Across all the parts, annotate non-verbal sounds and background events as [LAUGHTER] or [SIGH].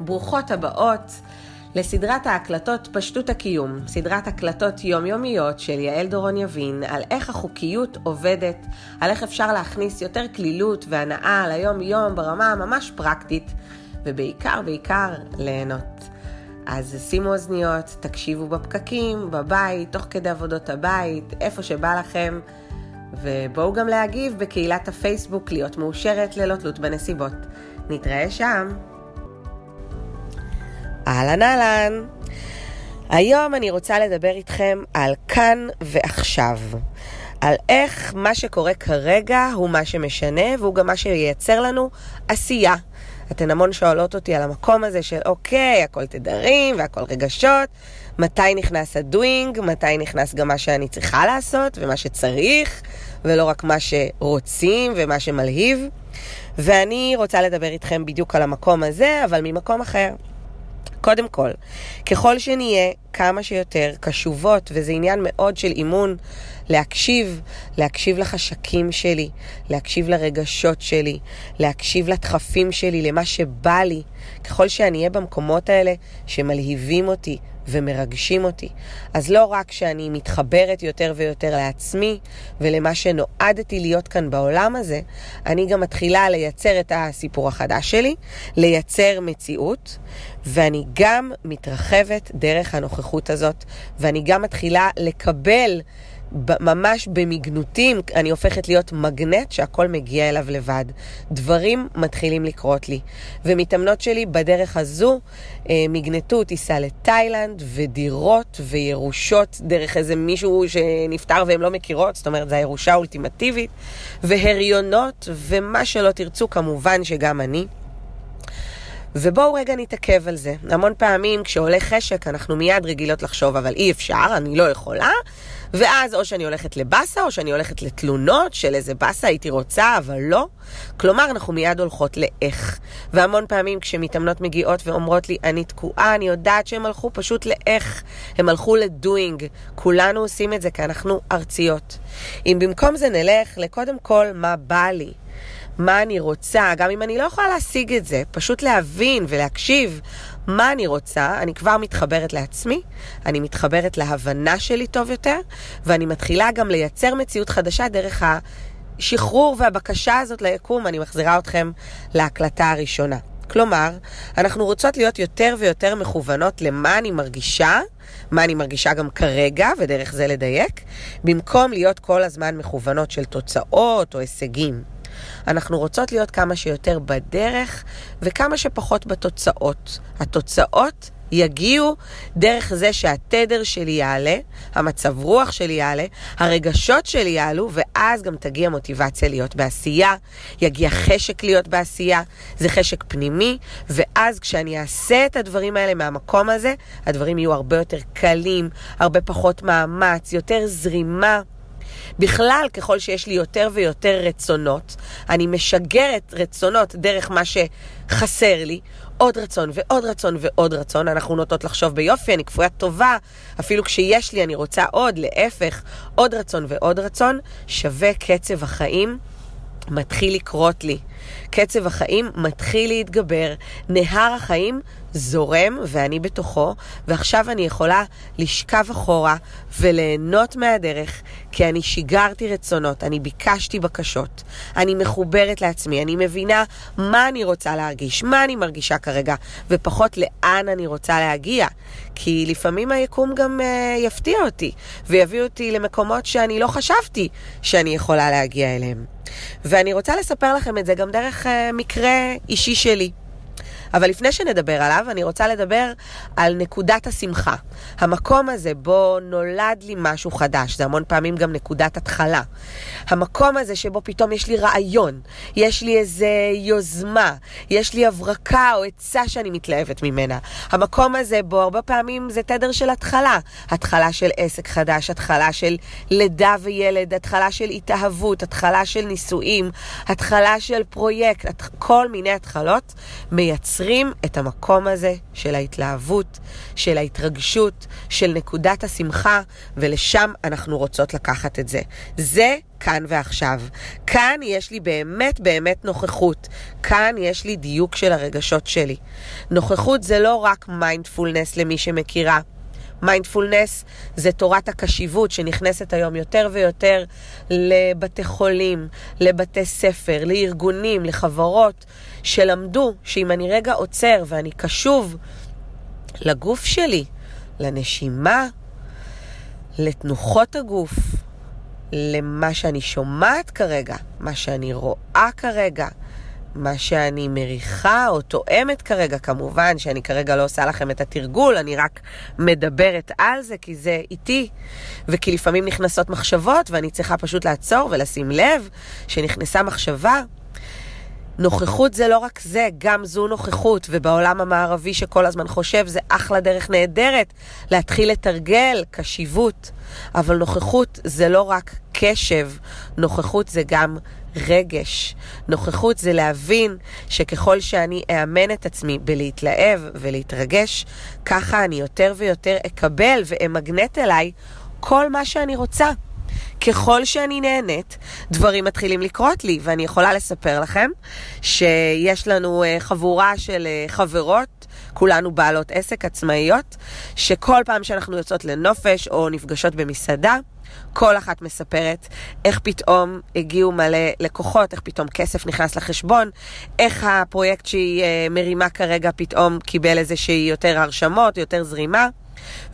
ברוכות הבאות לסדרת ההקלטות פשטות הקיום, סדרת הקלטות יומיומיות של יעל דורון יבין על איך החוקיות עובדת, על איך אפשר להכניס יותר כלילות והנאה ליום-יום ברמה ממש פרקטית, ובעיקר בעיקר ליהנות. אז שימו אוזניות, תקשיבו בפקקים, בבית, תוך כדי עבודות הבית, איפה שבא לכם, ובואו גם להגיב בקהילת הפייסבוק להיות מאושרת ללא תלות בנסיבות. נתראה שם. אהלן אהלן. היום אני רוצה לדבר איתכם על כאן ועכשיו. על איך מה שקורה כרגע הוא מה שמשנה והוא גם מה שייצר לנו עשייה. אתן המון שואלות אותי על המקום הזה של אוקיי, הכל תדרים והכל רגשות, מתי נכנס הדוינג, מתי נכנס גם מה שאני צריכה לעשות ומה שצריך, ולא רק מה שרוצים ומה שמלהיב. ואני רוצה לדבר איתכם בדיוק על המקום הזה, אבל ממקום אחר. קודם כל, ככל שנהיה כמה שיותר קשובות, וזה עניין מאוד של אימון, להקשיב, להקשיב לחשקים שלי, להקשיב לרגשות שלי, להקשיב לדחפים שלי, למה שבא לי, ככל שאני אהיה במקומות האלה שמלהיבים אותי, ומרגשים אותי. אז לא רק שאני מתחברת יותר ויותר לעצמי ולמה שנועדתי להיות כאן בעולם הזה, אני גם מתחילה לייצר את הסיפור החדש שלי, לייצר מציאות, ואני גם מתרחבת דרך הנוכחות הזאת, ואני גם מתחילה לקבל ממש במגנותים, אני הופכת להיות מגנט שהכל מגיע אליו לבד. דברים מתחילים לקרות לי. ומתאמנות שלי בדרך הזו, אה, מגנטות תיסע לתאילנד, ודירות וירושות דרך איזה מישהו שנפטר והן לא מכירות, זאת אומרת, זו הירושה האולטימטיבית, והריונות, ומה שלא תרצו, כמובן שגם אני. ובואו רגע נתעכב על זה. המון פעמים כשעולה חשק אנחנו מיד רגילות לחשוב, אבל אי אפשר, אני לא יכולה. ואז או שאני הולכת לבאסה, או שאני הולכת לתלונות של איזה באסה הייתי רוצה, אבל לא. כלומר, אנחנו מיד הולכות לאיך. והמון פעמים כשמתאמנות מגיעות ואומרות לי, אני תקועה, אני יודעת שהם הלכו פשוט לאיך. הם הלכו לדוינג. כולנו עושים את זה כי אנחנו ארציות. אם במקום זה נלך לקודם כל מה בא לי. מה אני רוצה, גם אם אני לא יכולה להשיג את זה, פשוט להבין ולהקשיב מה אני רוצה, אני כבר מתחברת לעצמי, אני מתחברת להבנה שלי טוב יותר, ואני מתחילה גם לייצר מציאות חדשה דרך השחרור והבקשה הזאת ליקום, אני מחזירה אתכם להקלטה הראשונה. כלומר, אנחנו רוצות להיות יותר ויותר מכוונות למה אני מרגישה, מה אני מרגישה גם כרגע, ודרך זה לדייק, במקום להיות כל הזמן מכוונות של תוצאות או הישגים. אנחנו רוצות להיות כמה שיותר בדרך וכמה שפחות בתוצאות. התוצאות יגיעו דרך זה שהתדר שלי יעלה, המצב רוח שלי יעלה, הרגשות שלי יעלו, ואז גם תגיע מוטיבציה להיות בעשייה, יגיע חשק להיות בעשייה, זה חשק פנימי, ואז כשאני אעשה את הדברים האלה מהמקום הזה, הדברים יהיו הרבה יותר קלים, הרבה פחות מאמץ, יותר זרימה. בכלל, ככל שיש לי יותר ויותר רצונות, אני משגרת רצונות דרך מה שחסר לי, עוד רצון ועוד רצון ועוד רצון. אנחנו נוטות לחשוב ביופי, אני כפויה טובה, אפילו כשיש לי אני רוצה עוד, להפך, עוד רצון ועוד רצון, שווה קצב החיים מתחיל לקרות לי. קצב החיים מתחיל להתגבר, נהר החיים זורם ואני בתוכו, ועכשיו אני יכולה לשכב אחורה וליהנות מהדרך, כי אני שיגרתי רצונות, אני ביקשתי בקשות, אני מחוברת לעצמי, אני מבינה מה אני רוצה להרגיש, מה אני מרגישה כרגע, ופחות לאן אני רוצה להגיע. כי לפעמים היקום גם uh, יפתיע אותי, ויביא אותי למקומות שאני לא חשבתי שאני יכולה להגיע אליהם. ואני רוצה לספר לכם את זה גם דרך uh, מקרה אישי שלי. אבל לפני שנדבר עליו, אני רוצה לדבר על נקודת השמחה. המקום הזה בו נולד לי משהו חדש, זה המון פעמים גם נקודת התחלה. המקום הזה שבו פתאום יש לי רעיון, יש לי איזה יוזמה, יש לי הברקה או עצה שאני מתלהבת ממנה. המקום הזה בו הרבה פעמים זה תדר של התחלה. התחלה של עסק חדש, התחלה של לידה וילד, התחלה של התאהבות, התחלה של נישואים, התחלה של פרויקט, כל מיני התחלות מייצרות. מייצרים את המקום הזה של ההתלהבות, של ההתרגשות, של נקודת השמחה, ולשם אנחנו רוצות לקחת את זה. זה כאן ועכשיו. כאן יש לי באמת באמת נוכחות. כאן יש לי דיוק של הרגשות שלי. נוכחות זה לא רק מיינדפולנס למי שמכירה. מיינדפולנס זה תורת הקשיבות שנכנסת היום יותר ויותר לבתי חולים, לבתי ספר, לארגונים, לחברות, שלמדו שאם אני רגע עוצר ואני קשוב לגוף שלי, לנשימה, לתנוחות הגוף, למה שאני שומעת כרגע, מה שאני רואה כרגע, מה שאני מריחה או תואמת כרגע, כמובן שאני כרגע לא עושה לכם את התרגול, אני רק מדברת על זה כי זה איתי, וכי לפעמים נכנסות מחשבות ואני צריכה פשוט לעצור ולשים לב שנכנסה מחשבה. נוכחות זה לא רק זה, גם זו נוכחות, ובעולם המערבי שכל הזמן חושב זה אחלה דרך נהדרת להתחיל לתרגל קשיבות. אבל נוכחות זה לא רק קשב, נוכחות זה גם רגש. נוכחות זה להבין שככל שאני אאמן את עצמי בלהתלהב ולהתרגש, ככה אני יותר ויותר אקבל ואמגנט אליי כל מה שאני רוצה. ככל שאני נהנית, דברים מתחילים לקרות לי, ואני יכולה לספר לכם שיש לנו אה, חבורה של אה, חברות, כולנו בעלות עסק, עצמאיות, שכל פעם שאנחנו יוצאות לנופש או נפגשות במסעדה, כל אחת מספרת איך פתאום הגיעו מלא לקוחות, איך פתאום כסף נכנס לחשבון, איך הפרויקט שהיא אה, מרימה כרגע פתאום קיבל איזושהי יותר הרשמות, יותר זרימה.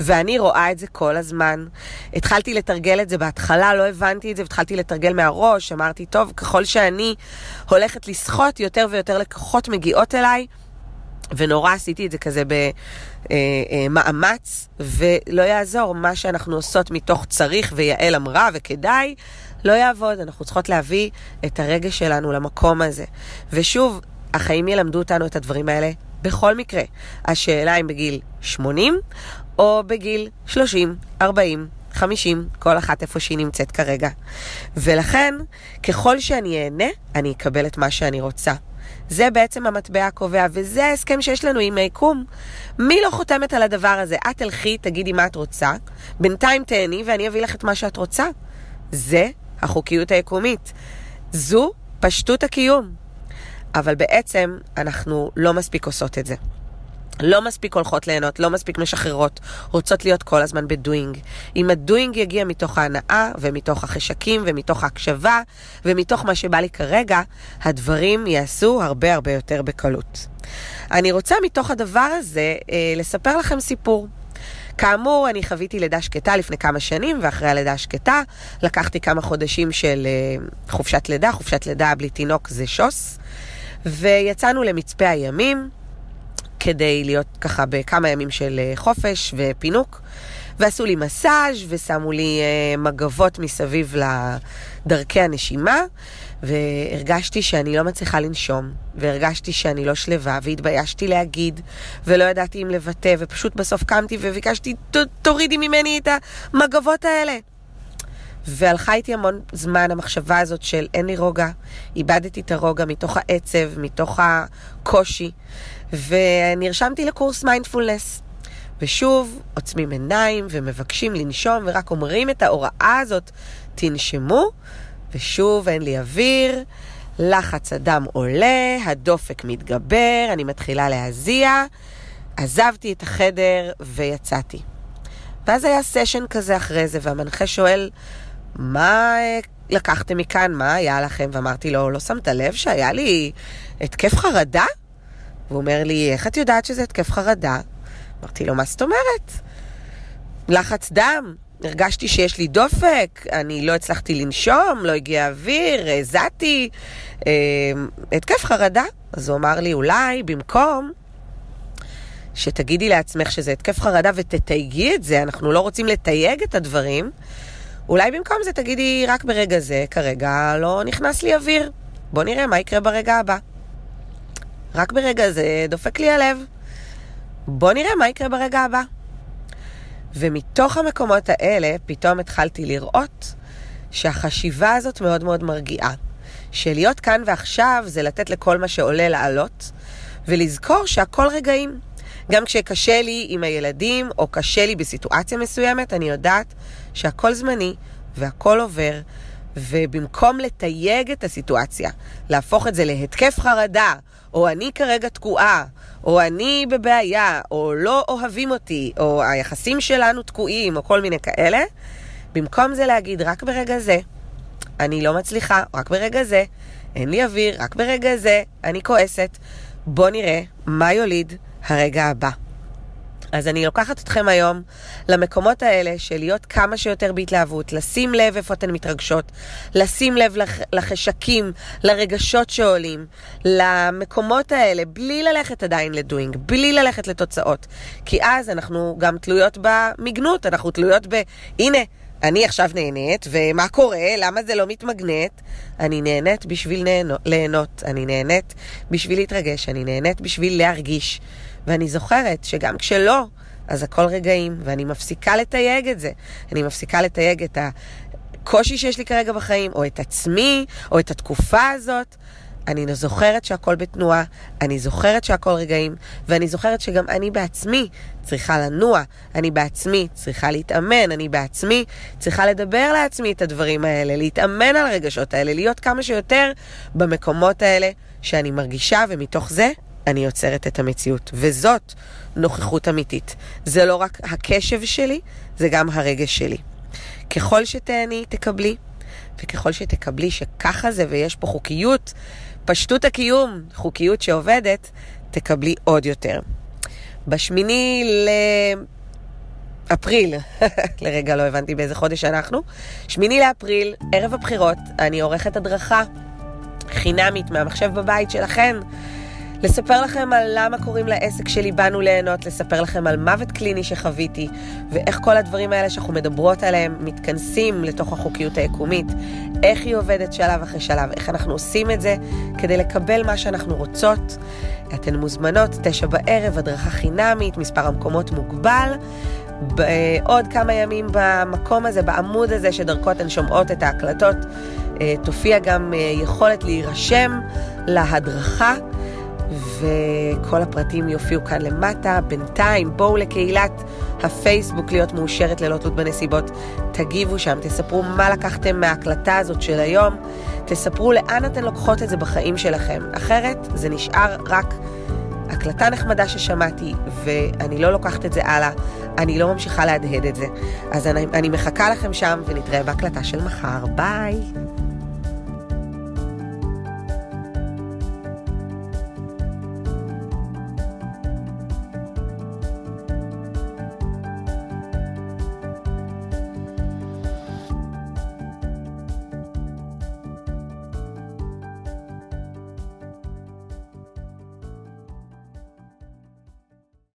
ואני רואה את זה כל הזמן. התחלתי לתרגל את זה בהתחלה, לא הבנתי את זה, והתחלתי לתרגל מהראש, אמרתי, טוב, ככל שאני הולכת לסחוט, יותר ויותר לקוחות מגיעות אליי, ונורא עשיתי את זה כזה במאמץ, ולא יעזור, מה שאנחנו עושות מתוך צריך, ויעל אמרה, וכדאי, לא יעבוד. אנחנו צריכות להביא את הרגש שלנו למקום הזה. ושוב, החיים ילמדו אותנו את הדברים האלה בכל מקרה. השאלה אם בגיל 80 או בגיל 30, 40, 50, כל אחת איפה שהיא נמצאת כרגע. ולכן, ככל שאני אהנה, אני אקבל את מה שאני רוצה. זה בעצם המטבע הקובע, וזה ההסכם שיש לנו עם היקום. מי לא חותמת על הדבר הזה? את תלכי, תגידי מה את רוצה, בינתיים תהני ואני אביא לך את מה שאת רוצה. זה החוקיות היקומית. זו פשטות הקיום. אבל בעצם אנחנו לא מספיק עושות את זה. לא מספיק הולכות ליהנות, לא מספיק משחררות, רוצות להיות כל הזמן בדואינג. אם הדואינג יגיע מתוך ההנאה ומתוך החשקים ומתוך ההקשבה ומתוך מה שבא לי כרגע, הדברים יעשו הרבה הרבה יותר בקלות. אני רוצה מתוך הדבר הזה אה, לספר לכם סיפור. כאמור, אני חוויתי לידה שקטה לפני כמה שנים, ואחרי הלידה השקטה לקחתי כמה חודשים של אה, חופשת לידה, חופשת לידה בלי תינוק זה שוס, ויצאנו למצפה הימים. כדי להיות ככה בכמה ימים של אה, חופש ופינוק. ועשו לי מסאז' ושמו לי אה, מגבות מסביב לדרכי הנשימה, והרגשתי שאני לא מצליחה לנשום, והרגשתי שאני לא שלווה, והתביישתי להגיד, ולא ידעתי אם לבטא, ופשוט בסוף קמתי וביקשתי, תורידי ממני את המגבות האלה. והלכה איתי המון זמן המחשבה הזאת של אין לי רוגע, איבדתי את הרוגע מתוך העצב, מתוך הקושי. ונרשמתי לקורס מיינדפולנס. ושוב, עוצמים עיניים ומבקשים לנשום ורק אומרים את ההוראה הזאת, תנשמו, ושוב אין לי אוויר, לחץ הדם עולה, הדופק מתגבר, אני מתחילה להזיע, עזבתי את החדר ויצאתי. ואז היה סשן כזה אחרי זה, והמנחה שואל, מה אה, לקחתם מכאן? מה היה לכם? ואמרתי לו, לא שמת לב שהיה לי התקף חרדה? והוא אומר לי, איך את יודעת שזה התקף חרדה? אמרתי לו, מה זאת אומרת? לחץ דם, הרגשתי שיש לי דופק, אני לא הצלחתי לנשום, לא הגיע אוויר, הזעתי, אה, התקף חרדה. אז הוא אמר לי, אולי במקום שתגידי לעצמך שזה התקף חרדה ותתייגי את זה, אנחנו לא רוצים לתייג את הדברים, אולי במקום זה תגידי, רק ברגע זה, כרגע לא נכנס לי אוויר. בוא נראה מה יקרה ברגע הבא. רק ברגע זה דופק לי הלב. בוא נראה מה יקרה ברגע הבא. ומתוך המקומות האלה פתאום התחלתי לראות שהחשיבה הזאת מאוד מאוד מרגיעה. שלהיות כאן ועכשיו זה לתת לכל מה שעולה לעלות, ולזכור שהכל רגעים. גם כשקשה לי עם הילדים, או קשה לי בסיטואציה מסוימת, אני יודעת שהכל זמני והכל עובר, ובמקום לתייג את הסיטואציה, להפוך את זה להתקף חרדה, או אני כרגע תקועה, או אני בבעיה, או לא אוהבים אותי, או היחסים שלנו תקועים, או כל מיני כאלה, במקום זה להגיד, רק ברגע זה, אני לא מצליחה, רק ברגע זה, אין לי אוויר, רק ברגע זה, אני כועסת. בוא נראה מה יוליד הרגע הבא. אז אני לוקחת אתכם היום למקומות האלה של להיות כמה שיותר בהתלהבות, לשים לב איפה אתן מתרגשות, לשים לב לח, לחשקים, לרגשות שעולים, למקומות האלה, בלי ללכת עדיין לדוינג, בלי ללכת לתוצאות. כי אז אנחנו גם תלויות במגנות, אנחנו תלויות ב... הנה, אני עכשיו נהנית, ומה קורה? למה זה לא מתמגנט? אני נהנית בשביל ליהנות, אני נהנית בשביל להתרגש, אני נהנית בשביל להרגיש. ואני זוכרת שגם כשלא, אז הכל רגעים, ואני מפסיקה לתייג את זה. אני מפסיקה לתייג את הקושי שיש לי כרגע בחיים, או את עצמי, או את התקופה הזאת. אני זוכרת שהכל בתנועה, אני זוכרת שהכל רגעים, ואני זוכרת שגם אני בעצמי צריכה לנוע, אני בעצמי צריכה להתאמן, אני בעצמי צריכה לדבר לעצמי את הדברים האלה, להתאמן על הרגשות האלה, להיות כמה שיותר במקומות האלה שאני מרגישה, ומתוך זה אני יוצרת את המציאות. וזאת נוכחות אמיתית. זה לא רק הקשב שלי, זה גם הרגש שלי. ככל שתהני, תקבלי, וככל שתקבלי שככה זה ויש פה חוקיות, פשטות הקיום, חוקיות שעובדת, תקבלי עוד יותר. בשמיני לאפריל, [LAUGHS] לרגע לא הבנתי באיזה חודש אנחנו, שמיני לאפריל, ערב הבחירות, אני עורכת הדרכה חינמית מהמחשב בבית שלכן. לספר לכם על למה קוראים לעסק שלי באנו ליהנות, לספר לכם על מוות קליני שחוויתי, ואיך כל הדברים האלה שאנחנו מדברות עליהם מתכנסים לתוך החוקיות היקומית, איך היא עובדת שלב אחרי שלב, איך אנחנו עושים את זה כדי לקבל מה שאנחנו רוצות. אתן מוזמנות, תשע בערב, הדרכה חינמית, מספר המקומות מוגבל. בעוד כמה ימים במקום הזה, בעמוד הזה שדרכו אתן שומעות את ההקלטות, אה, תופיע גם אה, יכולת להירשם להדרכה. וכל הפרטים יופיעו כאן למטה. בינתיים בואו לקהילת הפייסבוק להיות מאושרת ללא תלות בנסיבות. תגיבו שם, תספרו מה לקחתם מההקלטה הזאת של היום, תספרו לאן אתן לוקחות את זה בחיים שלכם. אחרת זה נשאר רק הקלטה נחמדה ששמעתי, ואני לא לוקחת את זה הלאה, אני לא ממשיכה להדהד את זה. אז אני, אני מחכה לכם שם, ונתראה בהקלטה של מחר. ביי!